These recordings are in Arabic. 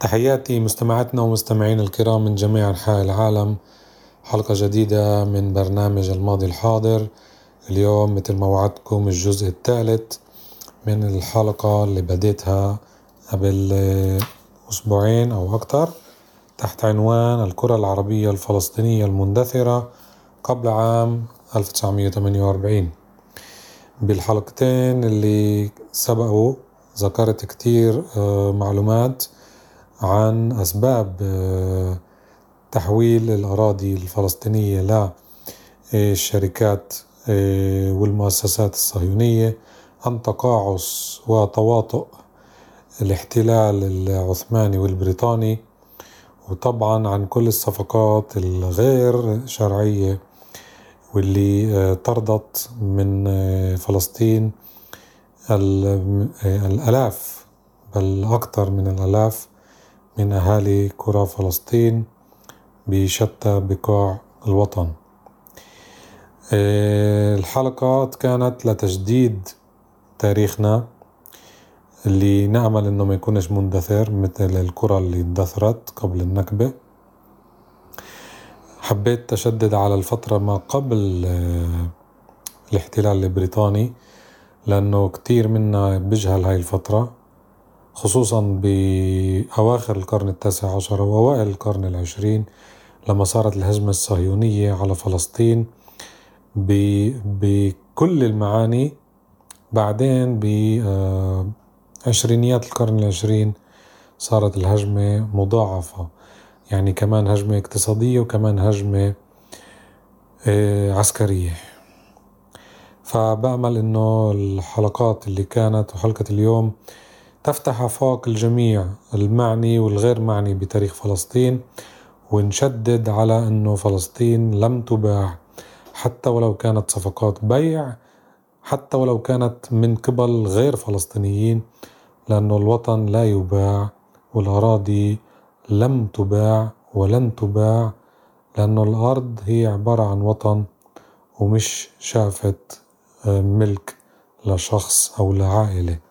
تحياتي مستمعاتنا ومستمعين الكرام من جميع أنحاء العالم. حلقة جديدة من برنامج الماضي الحاضر. اليوم مثل ما وعدتكم الجزء الثالث من الحلقة اللي بديتها قبل أسبوعين أو أكثر تحت عنوان الكرة العربية الفلسطينية المندثرة قبل عام 1948 بالحلقتين اللي سبقوا ذكرت كتير آه، معلومات عن أسباب آه، تحويل الأراضي الفلسطينية للشركات آه، والمؤسسات الصهيونية عن تقاعس وتواطؤ الاحتلال العثماني والبريطاني وطبعا عن كل الصفقات الغير شرعية واللي آه، طردت من فلسطين الآلاف بل أكثر من الآلاف من أهالي قرى فلسطين بشتى بقاع الوطن. آه، الحلقات كانت لتجديد تاريخنا اللي نأمل إنه ما يكونش مندثر مثل القرى اللي اندثرت قبل النكبة. حبيت أشدد على الفترة ما قبل آه، الاحتلال البريطاني لأنه كتير منا بيجهل هاي الفترة. خصوصا بأواخر القرن التاسع عشر وأوائل القرن العشرين لما صارت الهجمة الصهيونية على فلسطين بكل المعاني بعدين بعشرينيات القرن العشرين صارت الهجمة مضاعفة. يعني كمان هجمة اقتصادية وكمان هجمة آه، عسكرية. فبأمل إنه الحلقات اللي كانت وحلقة اليوم تفتح آفاق الجميع المعني والغير معني بتاريخ فلسطين ونشدد على أنه فلسطين لم تباع حتى ولو كانت صفقات بيع حتى ولو كانت من قبل غير فلسطينيين لأنه الوطن لا يباع والأراضي لم تباع ولن تباع لأنه الأرض هي عبارة عن وطن ومش شافت آه، ملك لشخص أو لعائلة.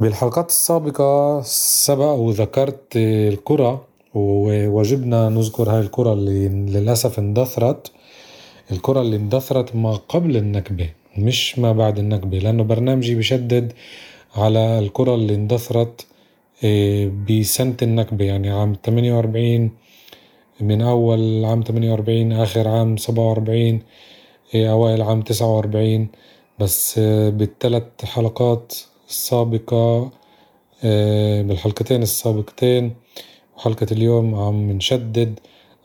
بالحلقات السابقة سبق وذكرت الكرة ووجبنا نذكر هاي الكرة اللي للأسف اندثرت. الكرة اللي اندثرت ما قبل النكبة مش ما بعد النكبة لأنه برنامجي بشدد على الكرة اللي اندثرت آه، بسنة النكبة. يعني عام 48 من أول عام 48 آخر عام 47 آه، أوائل عام 49 بس آه، بالثلاث حلقات السابقة آه، بالحلقتين السابقتين وحلقة اليوم عم نشدد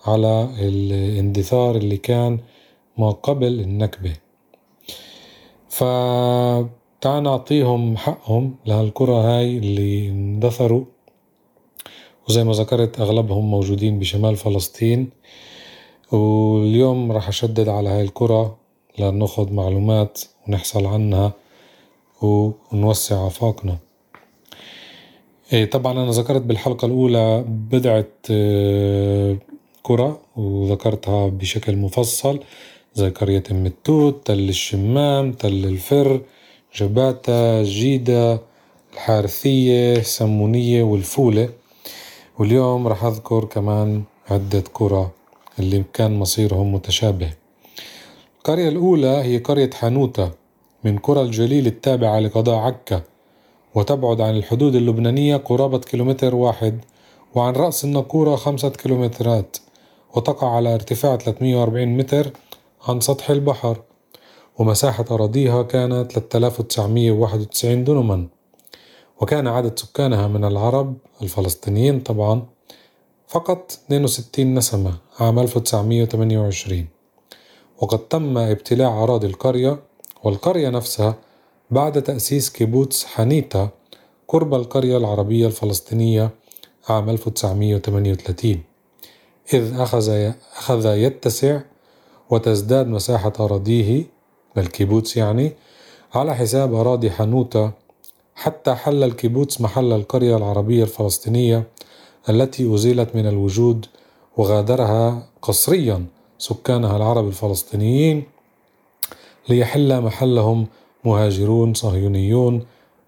على الاندثار اللي كان ما قبل النكبة. فتعال نعطيهم حقهم لهالقرى هاي اللي اندثروا. وزي ما ذكرت أغلبهم موجودين بشمال فلسطين. واليوم راح أشدد على هاي القرى لناخد معلومات ونحصل عنها. ونوسع آفاقنا. إيه طبعا أنا ذكرت بالحلقة الأولى بدعة آه، كرة وذكرتها بشكل مفصل زي قرية أم التوت تل الشمام تل الفر جباتة جيدة الحارثية سمونية والفولة. واليوم راح أذكر كمان عدة قرى اللي كان مصيرهم متشابه. القرية الأولى هي قرية حانوتة. من قرى الجليل التابعة لقضاء عكا وتبعد عن الحدود اللبنانية قرابة كيلومتر واحد وعن رأس الناقورة خمسة كيلومترات وتقع على ارتفاع 340 متر عن سطح البحر. ومساحة أراضيها كانت 3991 دنما وكان عدد سكانها من العرب الفلسطينيين طبعا فقط 62 نسمة عام 1928 وقد تم ابتلاع أراضي القرية والقرية نفسها بعد تأسيس كيبوتس حانيتا قرب القرية العربية الفلسطينية عام 1938 إذ أخذ أخذ يتسع وتزداد مساحة أراضيه الكيبوتس يعني على حساب أراضي حنوتة حتى حل الكيبوتس محل القرية العربية الفلسطينية التي أزيلت من الوجود وغادرها قسريا سكانها العرب الفلسطينيين. ليحل محلهم مهاجرون صهيونيون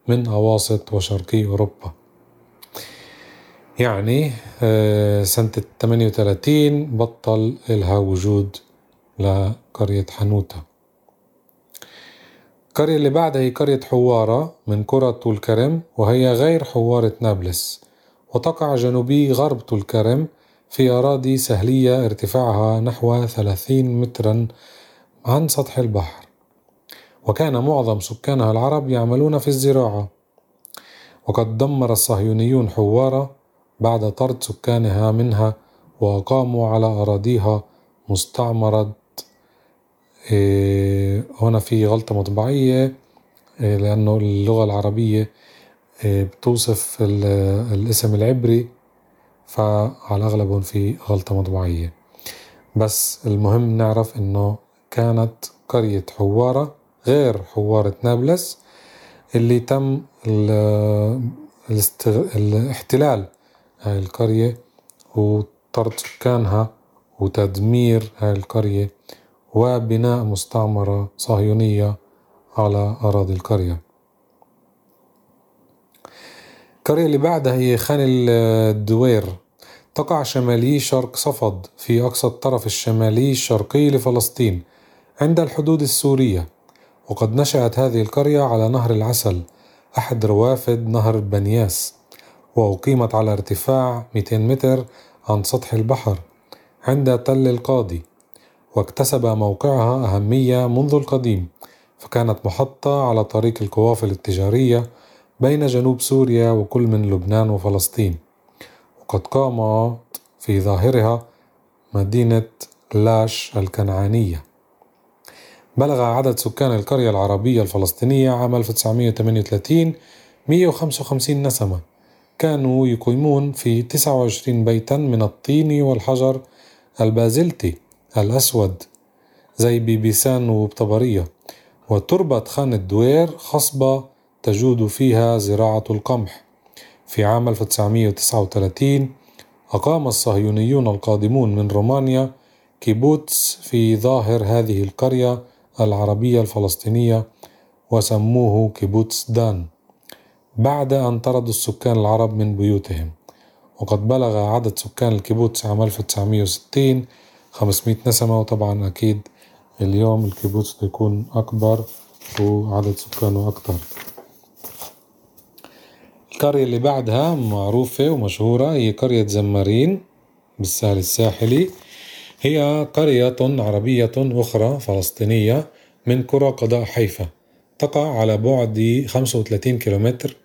من أواسط وشرقي أوروبا. يعني آه، سنة 38 بطل إلها وجود لقرية حنوتة. القرية اللي بعدها هي قرية حوارة من قرى طول كرم وهي غير حوارة نابلس. وتقع جنوبي غرب طول كرم في أراضي سهلية ارتفاعها نحو 30 مترا عن سطح البحر. وكان معظم سكانها العرب يعملون في الزراعة. وقد دمر الصهيونيون حوارة بعد طرد سكانها منها وأقاموا على أراضيها مستعمرة إيه، هنا في غلطة مطبعية إيه، لأنه اللغة العربية إيه، بتوصف الاسم العبري فعلى أغلب في غلطة مطبعية. بس المهم نعرف إنه كانت قرية حوارة غير حوارة نابلس اللي تم الاحتلال هاي القرية وطرد سكانها وتدمير هاي القرية وبناء مستعمرة صهيونية على أراضي القرية. القرية اللي بعدها هي خان الدوير. تقع شمالي شرق صفد في أقصى الطرف الشمالي الشرقي لفلسطين عند الحدود السورية. وقد نشأت هذه القرية على نهر العسل أحد روافد نهر بنياس وأقيمت على ارتفاع 200 متر عن سطح البحر عند تل القاضي واكتسب موقعها أهمية منذ القديم فكانت محطة على طريق القوافل التجارية بين جنوب سوريا وكل من لبنان وفلسطين وقد قامت في ظاهرها مدينة لاش الكنعانية. بلغ عدد سكان القرية العربية الفلسطينية عام 1938 155 نسمة. كانوا يقيمون في 29 بيتا من الطين والحجر البازلتي الأسود زي ببيسان وبطبرية. وتربة خان الدوير خصبة تجود فيها زراعة القمح. في عام 1939 أقام الصهيونيون القادمون من رومانيا كيبوتس في ظاهر هذه القرية العربية الفلسطينية وسموه كيبوتس دان بعد أن طردوا السكان العرب من بيوتهم. وقد بلغ عدد سكان الكيبوتس عام 1960 500 نسمة وطبعا أكيد اليوم الكيبوتس بيكون أكبر وعدد سكانه أكتر القرية اللي بعدها معروفة ومشهورة هي قرية زمارين بالسهل الساحلي. هي قرية عربية أخرى فلسطينية من قرى قضاء حيفا. تقع على بعد 35 كيلومتر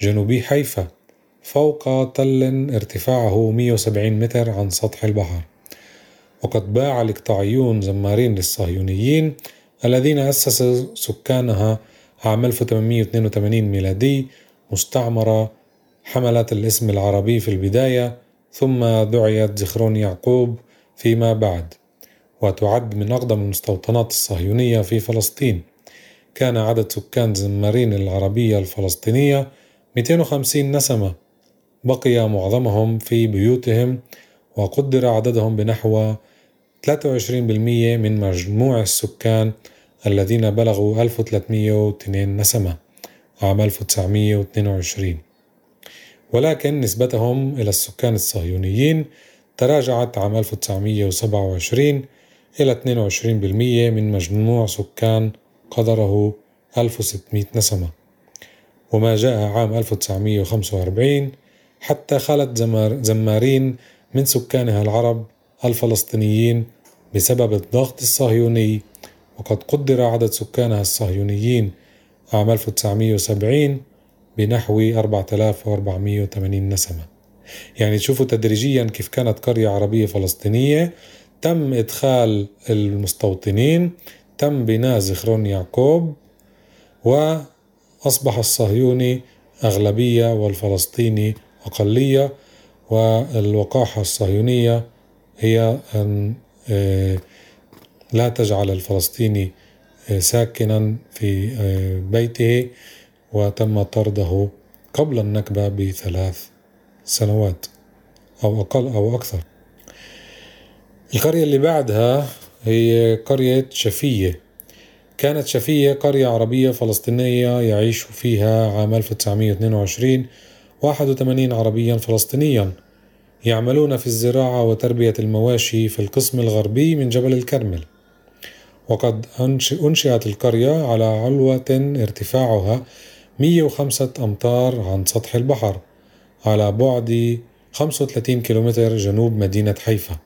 جنوبي حيفا فوق تل ارتفاعه 170 متر عن سطح البحر. وقد باع الإقطاعيون زمارين للصهيونيين الذين أسسوا سكانها عام 1882 ميلادي مستعمرة حملت الاسم العربي في البداية ثم دعيت زخرون يعقوب فيما بعد وتعد من أقدم المستوطنات الصهيونية في فلسطين. كان عدد سكان زمارين العربية الفلسطينية 250 نسمة. بقي معظمهم في بيوتهم وقدر عددهم بنحو 23% من مجموع السكان الذين بلغوا 1302 نسمة عام 1922 ولكن نسبتهم إلى السكان الصهيونيين تراجعت عام 1927 إلى 22% من مجموع سكان قدره 1600 نسمة. وما جاء عام 1945 حتى خلت زمارين من سكانها العرب الفلسطينيين بسبب الضغط الصهيوني وقد قدر عدد سكانها الصهيونيين عام 1970 بنحو 4480 نسمة. يعني تشوفوا تدريجيا كيف كانت قرية عربية فلسطينية. تم إدخال المستوطنين تم بناء زخرون يعقوب و أصبح الصهيوني أغلبية والفلسطيني أقلية والوقاحة الصهيونية هي أن آه، لا تجعل الفلسطيني آه، ساكنا في آه، بيته وتم طرده قبل النكبة بثلاث سنوات أو أقل أو أكثر. القرية اللي بعدها هي قرية شفية. كانت شفية قرية عربية فلسطينية يعيش فيها عام 1922 81 عربيا فلسطينيا. يعملون في الزراعة وتربية المواشي في القسم الغربي من جبل الكرمل. وقد أنشئت القرية على علوة ارتفاعها 105 أمتار عن سطح البحر. على بعد 35 كيلومتر جنوب مدينة حيفا.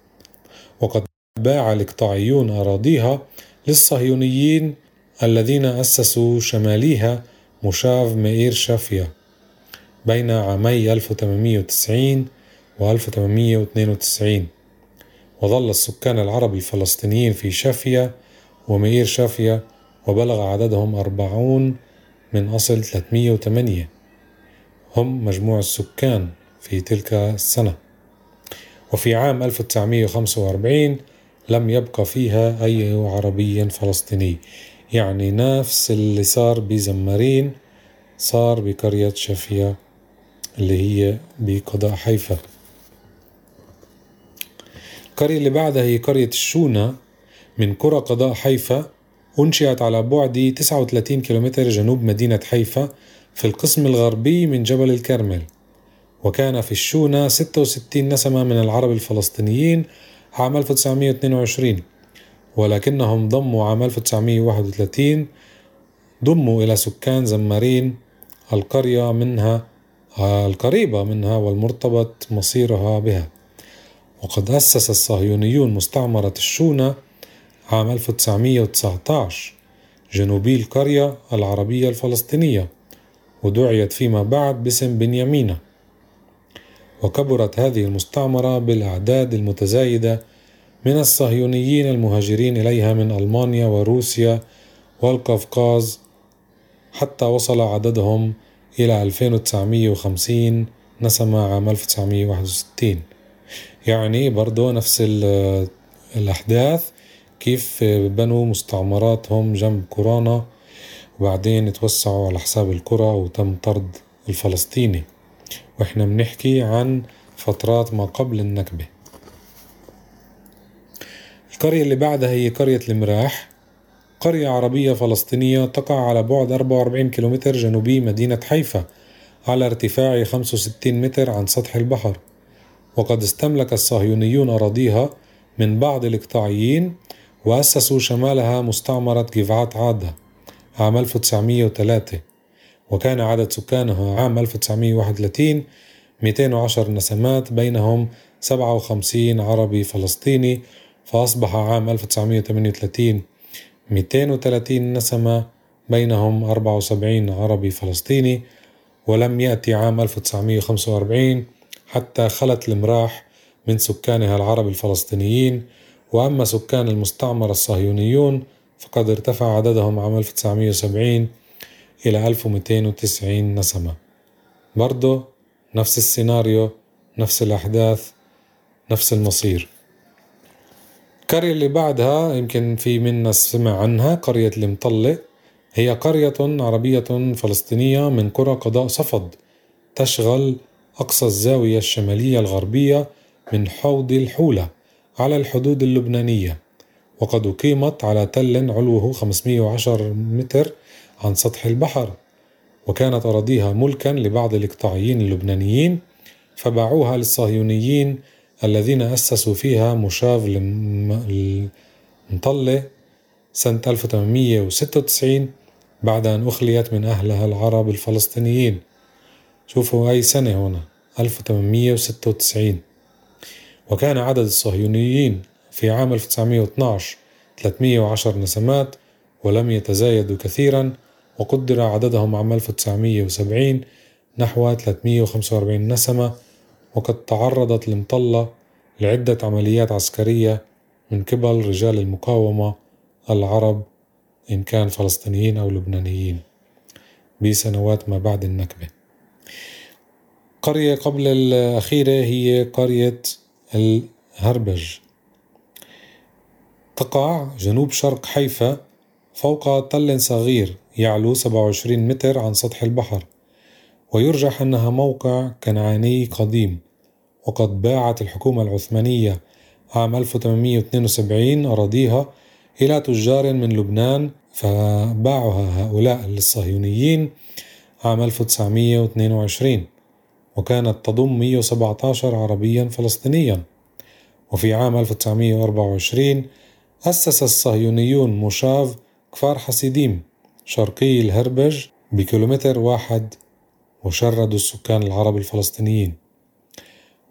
وقد باع الإقطاعيون أراضيها للصهيونيين الذين أسسوا شماليها مشاف مئير شافيا بين عامي 1890 و 1892 وظل السكان العرب الفلسطينيين في شافيا ومئير شافيا وبلغ عددهم أربعون من أصل 308 هم مجموع السكان في تلك السنة. وفي عام 1945 لم يبقى فيها أي عربي فلسطيني. يعني نفس اللي صار بزمارين صار بقرية شفية اللي هي بقضاء حيفا. القرية اللي بعدها هي قرية الشونة. من قرى قضاء حيفا أنشئت على بعد 39 كيلومتر جنوب مدينة حيفا في القسم الغربي من جبل الكرمل وكان في الشونة 66 نسمة من العرب الفلسطينيين عام 1922 ولكنهم ضموا عام 1931 ضموا إلى سكان زمارين القرية منها القريبة منها والمرتبط مصيرها بها. وقد أسس الصهيونيون مستعمرة الشونة عام 1919 جنوبي القرية العربية الفلسطينية. ودعيت فيما بعد باسم بنيامينة وكبرت هذه المستعمرة بالأعداد المتزايدة من الصهيونيين المهاجرين إليها من ألمانيا وروسيا والقفقاز حتى وصل عددهم إلى 2950 نسمة عام 1961 يعني برضو نفس الأحداث كيف بنوا مستعمراتهم جنب كورونا وبعدين توسعوا على حساب القرى وتم طرد الفلسطيني. وإحنا بنحكي عن فترات ما قبل النكبة. القرية اللي بعدها هي قرية المراح. قرية عربية فلسطينية تقع على بعد 44 كيلومتر جنوبي مدينة حيفا على ارتفاع 65 متر عن سطح البحر. وقد استملك الصهيونيون أراضيها من بعض الإقطاعيين وأسسوا شمالها مستعمرة جفعات عادة. عام 1903 وكان عدد سكانها عام 1931 210 نسمات بينهم 57 عربي فلسطيني فأصبح عام 1938 230 نسمة بينهم 74 عربي فلسطيني ولم يأتي عام 1945 حتى خلت المراح من سكانها العرب الفلسطينيين وأما سكان المستعمرة الصهيونيون فقد ارتفع عددهم عام 1970 إلى 1290 نسمة. برضه نفس السيناريو نفس الأحداث نفس المصير. القرية اللي بعدها يمكن في منا سمع عنها قرية المطلة هي قرية عربية فلسطينية من قرى قضاء صفد تشغل أقصى الزاوية الشمالية الغربية من حوض الحولة على الحدود اللبنانية. وقد أقيمت على تل علوه 510 متر عن سطح البحر وكانت أراضيها ملكا لبعض الإقطاعيين اللبنانيين فباعوها للصهيونيين الذين أسسوا فيها مشاف المطلة سنة 1896 بعد أن أخليت من أهلها العرب الفلسطينيين. شوفوا أي سنة هنا 1896 وكان عدد الصهيونيين في عام 1912 310 نسمات ولم يتزايدوا كثيرا وقدر عددهم عام 1970 نحو 345 نسمة وقد تعرضت المطلة لعدة عمليات عسكرية من قبل رجال المقاومة العرب إن كان فلسطينيين أو لبنانيين. بسنوات ما بعد النكبة. قرية قبل الأخيرة هي قرية الهربج. تقع جنوب شرق حيفا فوق تل صغير يعلو 27 متر عن سطح البحر ويرجح أنها موقع كنعاني قديم. وقد باعت الحكومة العثمانية عام 1872 أراضيها إلى تجار من لبنان فباعها هؤلاء للصهيونيين عام 1922 وكانت تضم 117 عربيا فلسطينيا. وفي عام 1924 أسس الصهيونيون مشاف كفار حسيديم شرقي الهربج بكيلومتر واحد وشردوا السكان العرب الفلسطينيين.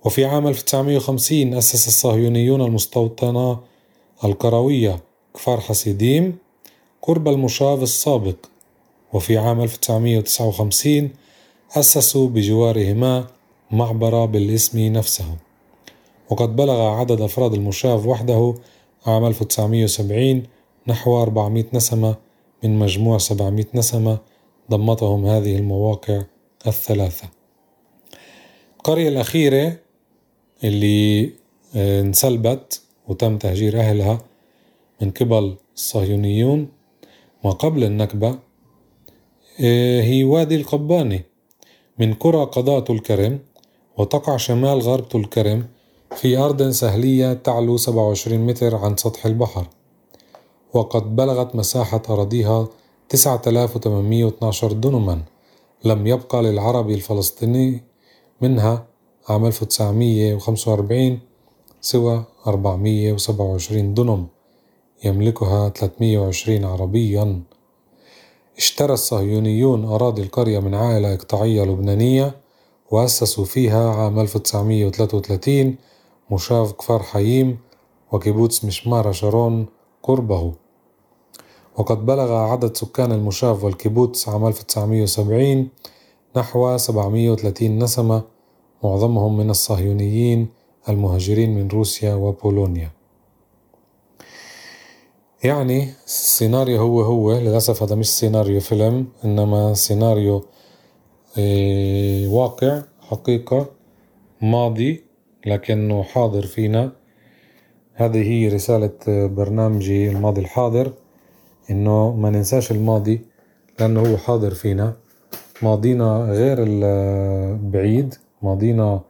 وفي عام 1950 أسس الصهيونيون المستوطنة القروية كفار حسيديم قرب المشاف السابق. وفي عام 1959 أسسوا بجوارهما معبر بالاسم نفسه. وقد بلغ عدد أفراد المشاف وحده عام 1970 نحو 400 نسمة من مجموع 700 نسمة ضمتهم هذه المواقع الثلاثة. القرية الأخيرة اللي آه، انسلبت وتم تهجير أهلها من قبل الصهيونيون ما قبل النكبة آه، هي وادي القباني من قرى قضاء الكرم وتقع شمال غرب الكرم في أرض سهلية تعلو 27 متر عن سطح البحر وقد بلغت مساحة أراضيها 9812 دنما. لم يبقى للعربي الفلسطيني منها عام 1945 سوى 427 دنم يملكها 320 عربيا. اشترى الصهيونيون أراضي القرية من عائلة إقطاعية لبنانية وأسسوا فيها عام 1933 موشاف كفار حييم وكيبوتس مشمار شارون قربه وقد بلغ عدد سكان الموشاف والكيبوتس عام 1970 نحو 730 نسمة معظمهم من الصهيونيين المهاجرين من روسيا وبولونيا. يعني السيناريو هو هو للأسف هذا مش سيناريو فيلم إنما سيناريو إيه واقع حقيقة ماضي. لكنه حاضر فينا. هذه هي رسالة برنامجي الماضي الحاضر. إنه ما ننساش الماضي لأنه هو حاضر فينا. ماضينا غير البعيد ماضينا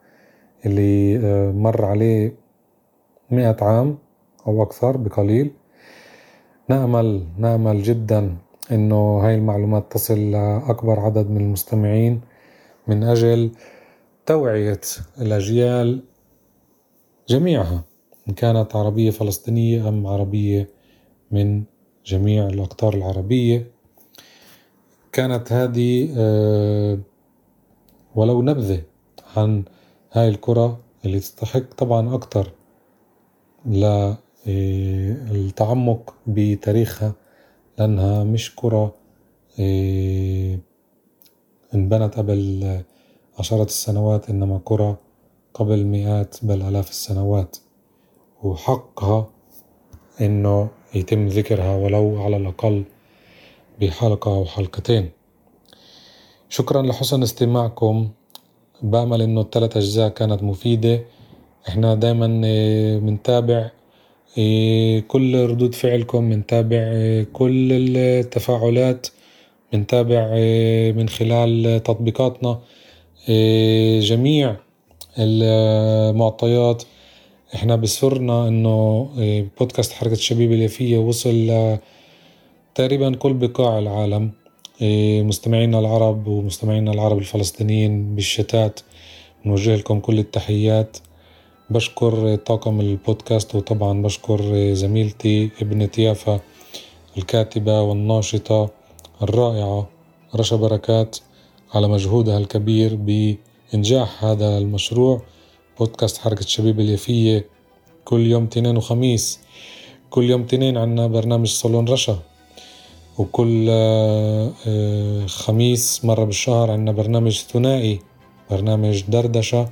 اللي آه، مر عليه مئة عام أو أكثر بقليل. نأمل نأمل جدا إنه هاي المعلومات تصل لأكبر عدد من المستمعين من أجل توعية الأجيال جميعها إن كانت عربية فلسطينية أم عربية من جميع الأقطار العربية. كانت هذه آه، ولو نبذة عن هاي الكرة اللي تستحق طبعا أكتر للتعمق بتاريخها لأنها مش كرة آه، انبنت قبل عشرات السنوات إنما كرة قبل مئات بل آلاف السنوات وحقها إنه يتم ذكرها ولو على الأقل بحلقة أو حلقتين. شكرا لحسن استماعكم. بأمل إنه الثلاث أجزاء كانت مفيدة. إحنا دايما بنتابع آه، كل ردود فعلكم بنتابع آه، كل التفاعلات بنتابع آه، من خلال تطبيقاتنا. جميع المعطيات. إحنا بسرنا إنه بودكاست حركة الشبيبة اليافية وصل تقريبا كل بقاع العالم. مستمعينا العرب ومستمعينا العرب الفلسطينيين بالشتات نوجه لكم كل التحيات. بشكر طاقم البودكاست وطبعا بشكر زميلتي ابنة يافا الكاتبة والناشطة الرائعة رشا بركات على مجهودها الكبير بإنجاح هذا المشروع بودكاست حركة شبيب اليافية كل يوم تنين وخميس. كل يوم تنين عنا برنامج صالون رشا. وكل آه، آه، خميس مرة بالشهر عنا برنامج ثنائي برنامج دردشة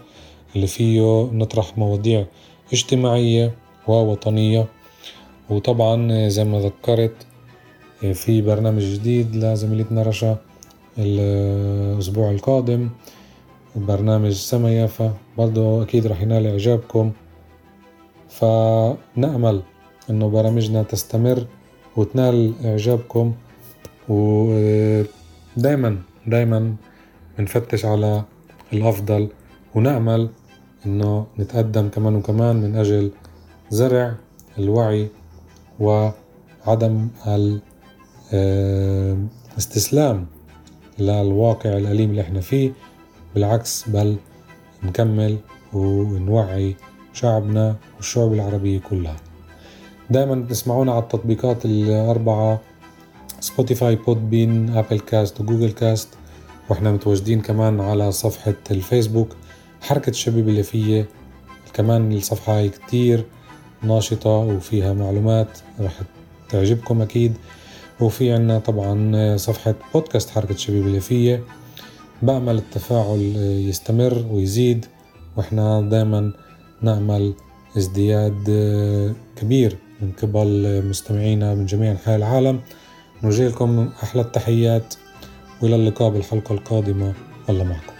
اللي فيه نطرح مواضيع اجتماعية ووطنية. وطبعا زي ما ذكرت في برنامج جديد لزميلتنا رشا الأسبوع القادم. برنامج سما يافا برضو أكيد رح ينال إعجابكم. فنأمل إنه برامجنا تستمر وتنال إعجابكم. ودايما دايما بنفتش على الأفضل. ونأمل إنه نتقدم كمان وكمان من أجل زرع الوعي وعدم الاستسلام للواقع الأليم اللي إحنا فيه. بالعكس بل نكمل ونوعي شعبنا والشعوب العربية كلها. دائما تسمعونا على التطبيقات الأربعة Spotify Podbean Apple Cast و Google Cast وإحنا متواجدين كمان على صفحة الفيسبوك حركة الشباب اللي فيه كمان الصفحة هاي كتير ناشطة وفيها معلومات رح تعجبكم أكيد. وفي عنا طبعا صفحة بودكاست حركة الشباب اللي فيه بأمل التفاعل يستمر ويزيد وإحنا دائما نأمل ازدياد كبير من قبل مستمعينا من جميع أنحاء العالم. نوجه لكم أحلى التحيات وإلى اللقاء بالحلقة القادمة. والله معكم.